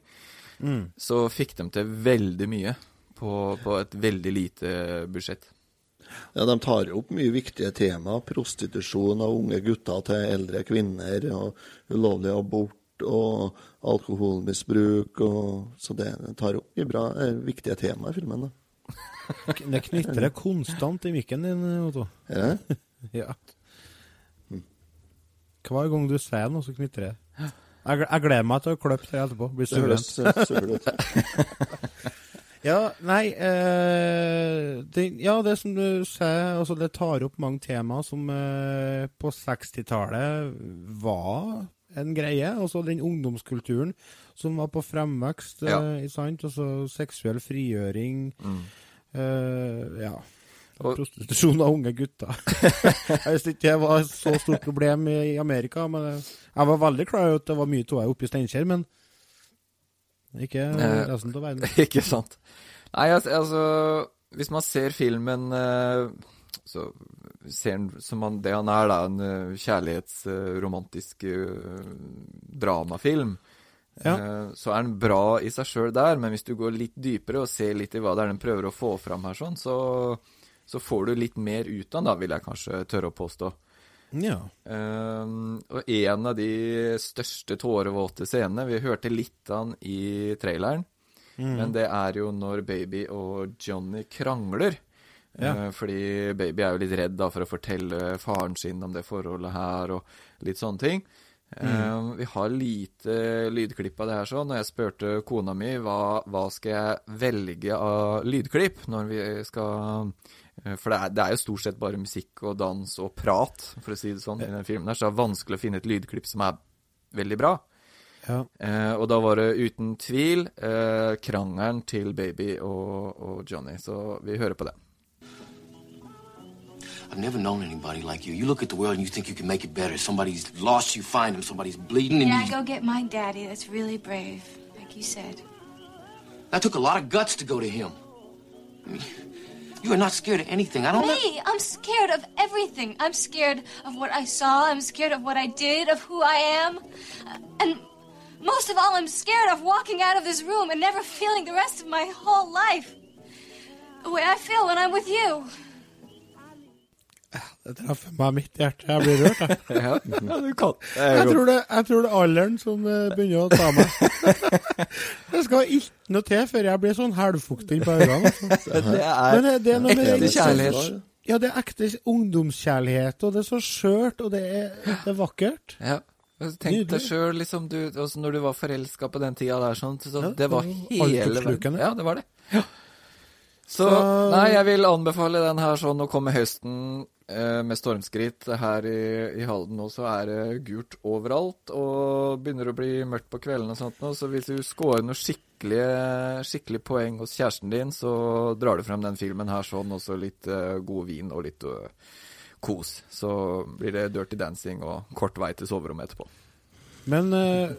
Mm. Så fikk de til veldig mye på, på et veldig lite budsjett. Ja, De tar opp mye viktige tema. Prostitusjon av unge gutter til eldre kvinner. Og ulovlig abort og alkoholmisbruk. Og, så det tar opp mye bra, eh, viktige tema i filmen. da. Det knitrer konstant i mikken din, Otto. Er det? *laughs* ja. Hver gang du sier noe, så knitrer det. Jeg, jeg gleder meg til å klippe det etterpå. Blir suverent. *laughs* ja, nei eh, det, Ja, det som du sier, altså det tar opp mange temaer som eh, på 60-tallet var en greie. Altså den ungdomskulturen som var på fremvekst, Ja. eh, sant? Altså seksuell frigjøring. Mm. eh, ja. Og- Prostitusjon av unge gutter. *laughs* jeg visste ikke det var et så stort problem i, i Amerika, men jeg var veldig klar over at det var mye av oppe i Steinkjer, men Ikke Eh, resten av verden. *laughs* ikke sant. Nei, altså, altså Hvis man ser filmen eh, så ser han som han, det han er, da, en eh, kjærlighetsromantisk dramafilm. Ja. Så er den bra i seg sjøl der, men hvis du går litt dypere og ser litt i hva det er den prøver å få fram her, sånn, så, så får du litt mer ut av den, da, vil jeg kanskje tørre å påstå. Ja. Um, og en av de største tårevåte scenene Vi hørte litt av den i traileren. Mm. Men det er jo når Baby og Johnny krangler. Ja. Uh, fordi Baby er jo litt redd da for å fortelle faren sin om det forholdet her, og litt sånne ting. Um, vi har lite lydklipp av det her sånn, og jeg spurte kona mi hva, hva skal jeg velge av lydklipp når vi skal For det er, det er jo stort sett bare musikk og dans og prat, for å si det sånn, i den filmen der, så det er vanskelig å finne et lydklipp som er veldig bra. Ja. Eh, og da var det uten tvil eh, krangelen til Baby og, og Johnny, så vi hører på det. I've never known anybody like you. You look at the world and you think you can make it better. Somebody's lost, you find them. Somebody's bleeding, and Yeah, you. go get my daddy. That's really brave, like you said. That took a lot of guts to go to him. I mean, you are not scared of anything. I don't know. Me, I'm scared of everything. I'm scared of what I saw. I'm scared of what I did, of who I am. Uh, And most of all, I'm scared of walking out of this room and never feeling the rest of my whole life. The way I feel when I'm with you. Det traff meg midt i hjertet. Jeg blir rørt, jeg. *laughs* Ja, ja, du kan. Jeg tror det, jeg tror det er alderen som eh, begynner å ta meg. *laughs* det skal ikke noe til før jeg blir sånn halvfuktig på øynene. Altså. *laughs* Det er Men det- det er noe med ekte kjærlighet. Ja, det er ekte ungdomskjærlighet, og det er så skjørt, og det er, det er vakkert. Ja. Altså, Tenk deg sjøl, liksom, du, altså, når du var forelska på den tida der, sånn, så Ja, det var hele altoppslukende. Ja, det var det. Ja. Så, nei, jeg vil anbefale den her sånn å komme høsten eh, med stormskritt. Her i, i Halden nå så er det gult overalt, og begynner å bli mørkt på kveldene og sånt nå, så hvis du scorer noe skikkelig, skikkelig poeng hos kjæresten din, så drar du frem den filmen her sånn, og så litt eh, god vin og litt uh, kos. Så blir det dirty dancing og kort vei til soverommet etterpå. Men eh,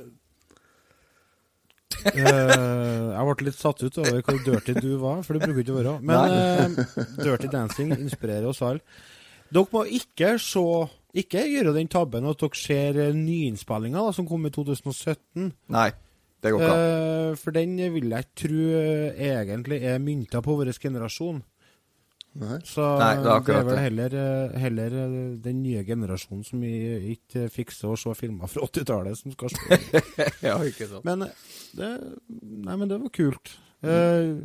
Jeg ble litt satt ut over hvor dirty du var, for det bruker ikke å være. Men uh, dirty dancing inspirerer oss alle. Dere må ikke se Ikke gjøre den tabben at dere ser eh, nyinnspillinga som kom i 2017. Nei, det går ikke. Eh, for den vil jeg tro eh, egentlig er mynta på vår generasjon. Så Nei, det er det, er vel heller, eh, heller eh, den nye generasjonen som ikke fikser å se filmer fra 80-tallet, som skal se. *laughs* Ja, ikke sant. Men eh, det, nei, men det var kult. Eh,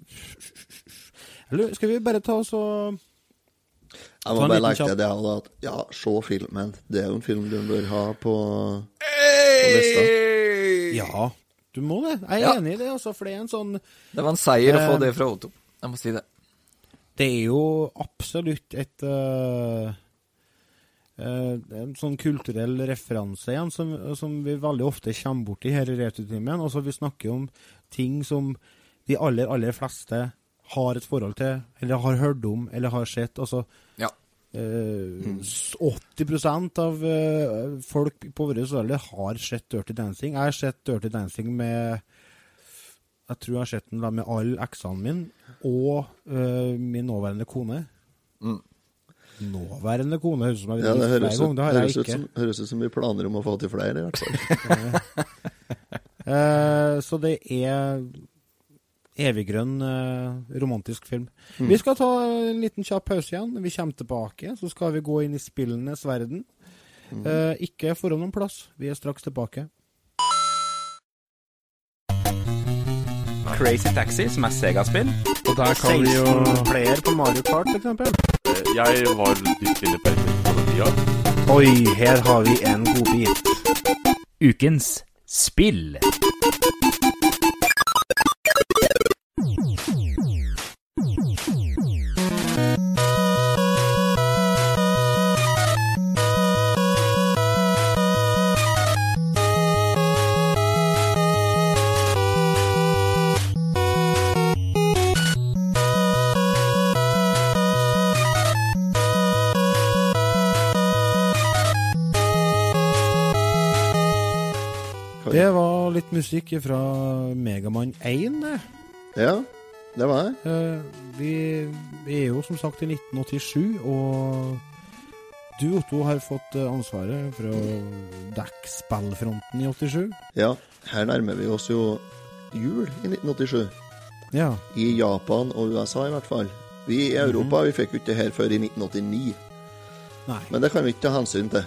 eller skal vi bare ta oss og Jeg må bare legge til det her, at ja, se filmen. Det er jo en film du bør ha på, på lista. Ja, du må det. Jeg er Ja. enig i det, altså, for det er en sånn Det var en seier å få det fra Otto. Jeg må si det. Det er jo absolutt et uh, Uh, En sånn kulturell referanse igjen, som, som vi veldig ofte kommer borti her i Returtimen. Altså, vi snakker om ting som de aller, aller fleste har et forhold til, eller har hørt om, eller har sett. Altså, Ja. uh, s- 80 av uh, folk på vår alder har sett Dirty Dancing. Jeg har sett Dirty Dancing med Jeg tror jeg har sett den da med alle eksene mine og eh, min nåværende kone. Mm. Nåværende kone høres ut som jeg Ja, det høres, ut, Det høres, ut som, høres ut som vi planer om å få til flere, i hvert fall. uh, *laughs* så det er eviggrønn uh, romantisk film. Mm. Vi skal ta en liten kjapp pause igjen. Vi kommer tilbake, så skal vi gå inn i spillenes verden. Mm. Uh, ikke foran noen plass. Vi er straks tilbake. Crazy Taxi, som er Sega-spill. Og der kan vi jo 16 player på Mario Kart, f.eks. Jeg var dypt inne på på. Oi, her har vi en godbit. Ukens spill. Litt musikk fra Megamann 1, det. Ja, det var det. Eh, Vi er jo som sagt i 1987, og du, Otto, har fått eh, ansvaret for å dekke spillfronten i 87. Ja, her nærmer vi oss jo jul i 1987. Ja. I Japan og USA i hvert fall. Vi i Europa vi fikk jo ikke det her før i 1989. Nei. Men det kan vi ikke ta hensyn til.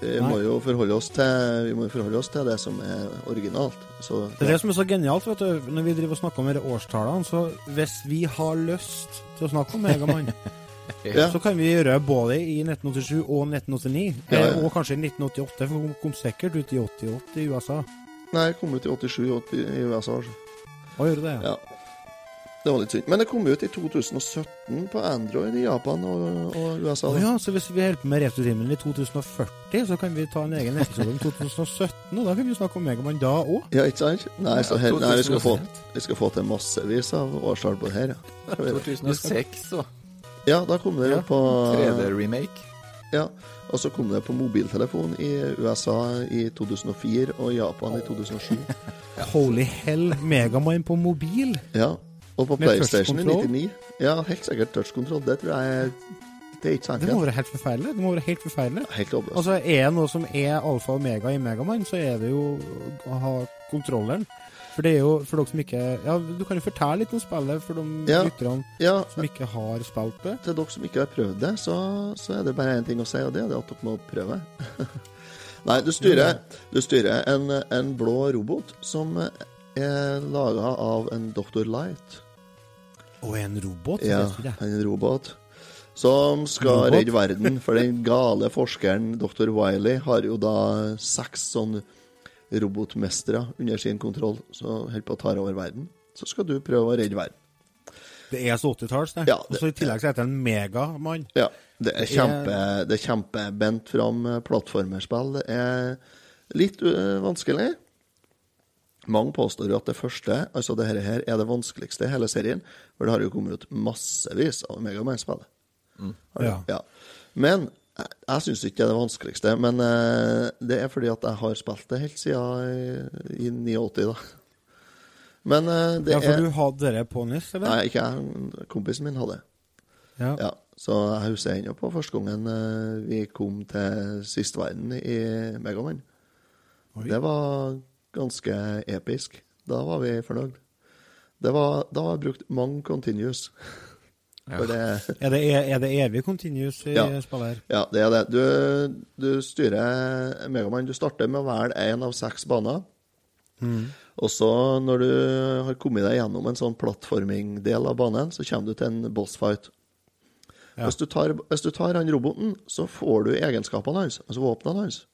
Vi må jo forholde oss til, vi må forholde oss til det som er originalt. Så, Det er det som er så genialt, vet du. Når vi driver og snakker om disse årstallene, så hvis vi har lyst til å snakke om Megamann, *laughs* Ja. så kan vi gjøre både i 1987 og 1989. Ja, ja. eh, Og kanskje i 1988, for hun kom sikkert ut i 88 i USA. Nei, kom ut i 87 i USA. Å, Hva gjør det? Ja. Det var litt synd. Men det kom ut i 2017 på Android i Japan og, og USA. Oh, ja, så hvis vi holder på med Retrotimen i 2040, så kan vi ta en egen episode om 2017, og da kan vi snakke om Megamann da òg. Ja, ikke sant? Nei, så her, nei vi, skal få, vi skal få til massevis av årstall på det her. Ja. 2006, så. Ja, da kom det jo på 3D-remake. Ja, og så kom det på mobiltelefon i USA i 2004 og Japan i 2007. Holy hell, Megamann på mobil! Ja, og på PlayStation i 99. Ja, helt sikkert touchkontroll. Det tror jeg Det er ikke sant. Det må være helt forferdelig. Det må være helt forferdelig. Helt håpløst. Altså, er det noe som er alfa og omega i Megamann, så er det jo å ha kontrolleren. For det er jo, for dere som ikke Ja, du kan jo fortelle litt om spillet for de Ja, lytterne ja. som ikke har spilt det. Til dere som ikke har prøvd det, så, så er det bare én ting å si, og det er at dere må prøve. *laughs* Nei, du styrer, du styrer en, en blå robot som er laga av en Dr. Light. Og en robot? Ja, jeg. en robot. Som skal Robot? redde verden. For den gale forskeren dr. Wiley har jo da seks sånne robotmestere under sin kontroll, så holder på å ta over verden. Så skal du prøve å redde verden. Det er så 80-talls, det. Ja, Og så I tillegg så heter det en Megamann. Ja, det er er- kjempe, det er kjempebent fram eh, plattformerspill. Det er litt uh, vanskelig. Mange påstår jo at det første, altså det her, her, er det vanskeligste i hele serien. For det har jo kommet ut massevis av Megaman-spill. Mm. Ja. ja. Men jeg, jeg syns ikke det er det vanskeligste. Men uh, det er fordi at jeg har spilt det helt siden i, i 89, da. Men uh, det Ja, for er du hadde det på NIS, eller? Nei, ikke jeg. Kompisen min hadde. det. Ja. Så jeg husker ennå på første gangen uh, vi kom til sist verden i Megaman. Det var ganske episk. Da var vi fornøyd. Det var, da har jeg brukt mange continuous. For det Er det, er det evig continuous i Ja. spillet her? Ja, det er det. Du, du styrer Megaman. Du starter med å velge én av seks baner. Mm. Og så, når du har kommet deg gjennom en sånn plattforming-del av banen, så kommer du til en bossfight. Ja. Hvis, du tar, hvis du tar han roboten, så får du egenskapene hans, altså våpnene hans,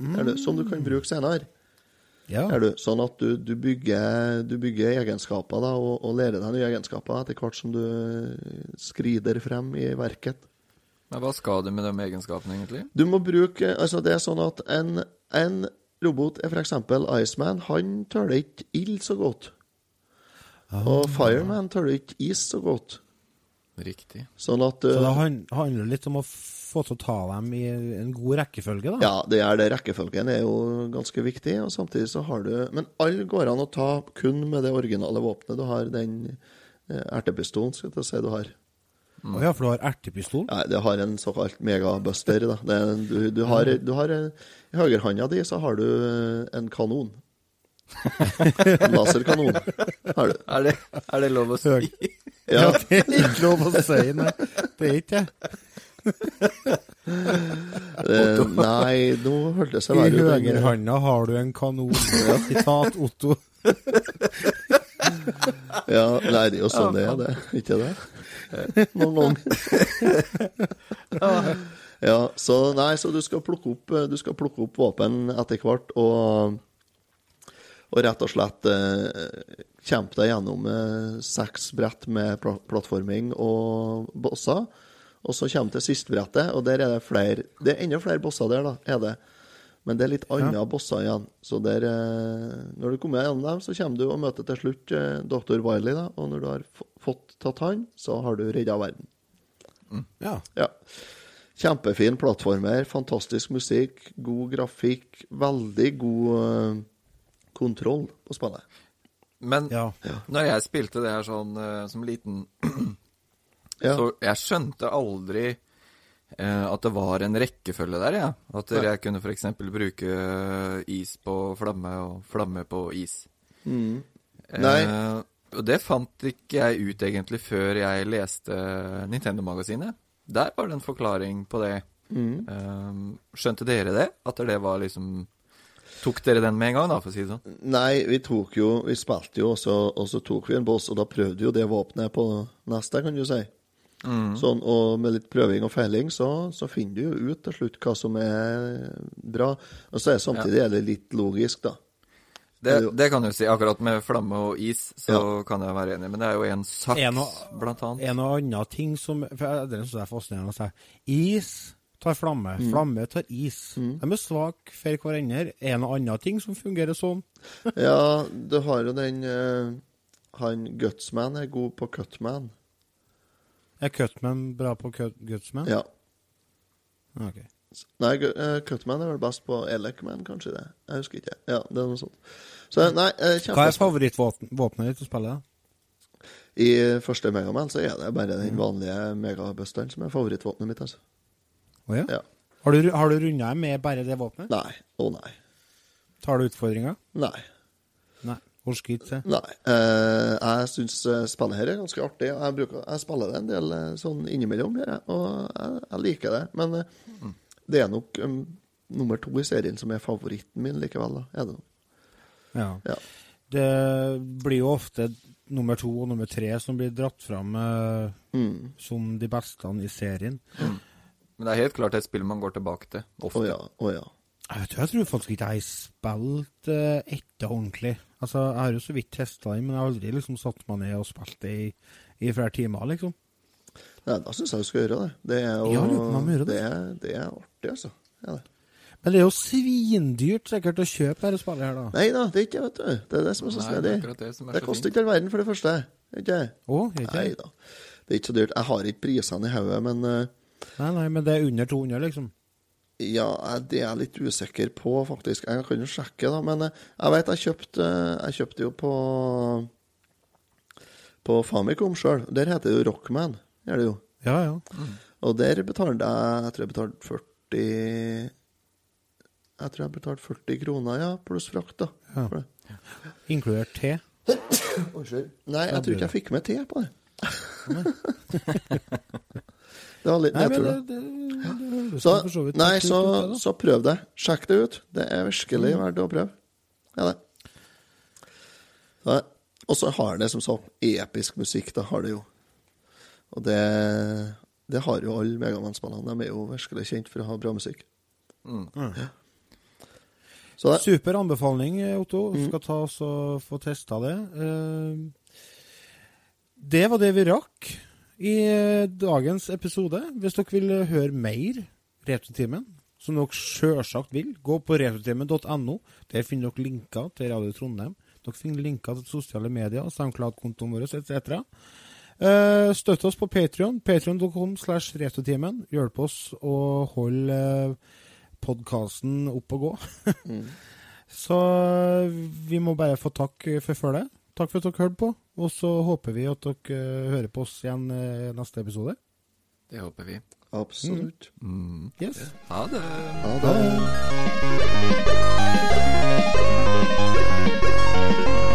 mm. som du kan bruke senere. Ja. Er du, sånn at du, du, bygger, du bygger egenskaper da, og, og lærer deg nye egenskaper etter hvert som du skrider frem i verket. Men hva skal du med de egenskapene, egentlig? Du må bruke Altså, det er sånn at en, en robot er f.eks. Iceman. Han tåler ikke ild så godt. Og Fireman tåler ikke is så godt. Riktig. Sånn at Så uh, det handler litt om å få til å ta dem i en god rekkefølge, da? Ja, det er det. Rekkefølgen er jo ganske viktig, og samtidig så har du Men alle går an å ta kun med det originale våpenet. Du har den eh, ertepistolen, skal jeg si du har. Å ja, for du har ertepistol? Nei, det har en såkalt megabuster. Da. Det, du, du har, du har I høyrehånda di så har du eh, en kanon. En laserkanon har du. Er det, er det lov å si? Ja, det er ikke lov å si, nei. Det er ikke det. *laughs* Eh, nei, nå hørtes det I verre ut. enn- høyrehånda har du en kanon. Sitat Otto. *laughs* Ja, nei, det er jo sånn det er, det. Ikke det? Noen ganger. *laughs* Ja, så nei, så du skal plukke opp, du skal plukke opp våpen etter hvert, og, og rett og slett eh, kjempe deg gjennom eh, seks brett med pla plattforming og bosser. Og så kommer til siste brettet, og der er det flere Det er enda flere bosser der, da, er det. Men det er litt andre bosser igjen. Så der, eh, når du kommer gjennom dem, så kommer du og møter til slutt eh, dr. Wiley. da, Og når du har fått tatt han, så har du redda verden. Ja. Ja. Kjempefin plattformer, fantastisk musikk, god grafikk, veldig god eh, kontroll på spillet. Men når jeg spilte det her sånn eh, som liten *clears throat* Så jeg skjønte aldri eh, at det var en rekkefølge der, ja. At jeg kunne f.eks. bruke eh, is på flamme og flamme på is. Mm. Nei. Eh, og det fant ikke jeg ut egentlig før jeg leste Nintendo-magasinet. Der var det en forklaring på det. Mm. Eh, skjønte dere det? At det var liksom Tok dere den med en gang, da, for å si det sånn? Nei, vi tok jo Vi spilte jo, og så, og så tok vi en boss, og da prøvde jo det våpenet på neste, kan du si. Mm. Sånn, og med litt prøving og feiling, så, så finner du jo ut til slutt hva som er bra. Og så er samtidig er det litt logisk, da. Det, det kan du si. Akkurat med flamme og is, så kan jeg være enig. Men det er jo en saks, En og, blant annet. En og annen ting som for jeg- Det er fascinerende å si. Is tar flamme. Mm. Flamme tar is. De er svake for hverandre. En og annen ting som fungerer sånn. *laughs* Ja, du har jo den uh, Han Gutsman er god på Cutman. Er Cutman bra på cut, Gutsman? Ja. Ok. Nei, Gu- eh, Cutman er vel best på Elecman, kanskje det. Jeg husker ikke. Ja, det er noe sånt. Så nei, eh, Hva er favorittvåpenet ditt å spille? I første Megaman så er det bare den vanlige megabusteren som er favorittvåpenet mitt, altså. Oh, ja? Ja. Har du, har du runda med bare det våpenet? Nei. Å nei. Tar du utfordringa? Nei. Orker ikke det? Nei. Eh, jeg syns spillet her er ganske artig. Jeg, bruker, jeg spiller det en del eh, sånn innimellom, gjør jeg, og jeg, jeg liker det. Men eh, det er nok um, nummer to i serien som er favoritten min likevel. da, er det nok. Ja. Ja. Det blir jo ofte nummer to og nummer tre som blir dratt fram eh, Mm. som de beste i serien. Men det er helt klart et spill man går tilbake til. Ofte. Å ja. Oh, ja. Jeg, vet, jeg tror faktisk ikke jeg har spilt uh, etter ordentlig. Altså, Jeg har jo så vidt testa den, men jeg har aldri liksom satt meg ned og spilt det i, i flere timer, liksom. Ja, da syns jeg du skal gjøre det. Det er jo Ja, det. det, er, det er artig, altså. Ja, det. Men det er jo svindyrt sikkert å kjøpe dette spillet her, da. Nei da, det er ikke vet du. Det er det som er så snedig. det er det er Det koster ikke all verden, for det første. Ikke? Er ikke Nei da. Det er ikke så dyrt. Jeg har ikke prisene i hodet, men uh... Nei, nei, men det er under 200, liksom. Ja, det er jeg litt usikker på, faktisk. Jeg kan jo sjekke, da. Men eh, jeg vet jeg kjøpte Jeg kjøpte jo på På Famicom sjøl. Der heter det jo Rockman. Er det jo. Ja, ja. Og der betalte jeg Jeg tror jeg betalte 40 Jeg tror jeg betalte 40 kroner, ja, pluss frakt, da. Ja. Det. Inkludert te. Unnskyld. Nei, jeg tror ikke jeg fikk med te på det. *laughs* det var litt Nei, nedtur, da. Så, så nei, så, så prøv det. Sjekk det ut. Det er virkelig verdt å prøve. Ja, det. Så, og så har det som sagt episk musikk, da har det jo. Og det, det har jo alle Megaman-spillene. De er jo virkelig kjent for å ha bra musikk. Mm. Ja. Så det, Super anbefaling, Otto. Mm. Skal ta oss og få testa det. Eh, Det var det vi rakk i eh, dagens episode. Hvis dere vil eh, høre mer Retrotimen, som dere sjølsagt vil, gå på retrotimen.no. Der finner dere linker til Radio Trondheim. Dere finner linker til sosiale medier, SoundCloud-kontoen vår etc. Uh, støtt oss på Patrion. Patrion.com slash retrotimen. Hjelp oss å holde podkasten opp og gå. *laughs* Så eh, vi må bare få takk for følget. Takk for at dere hørte på, og så håper vi at dere eh, hører på oss igjen eh, neste episode. Det håper vi. Absolutt. Mm. mm. Yes. Ha det. Ha det. Ha det.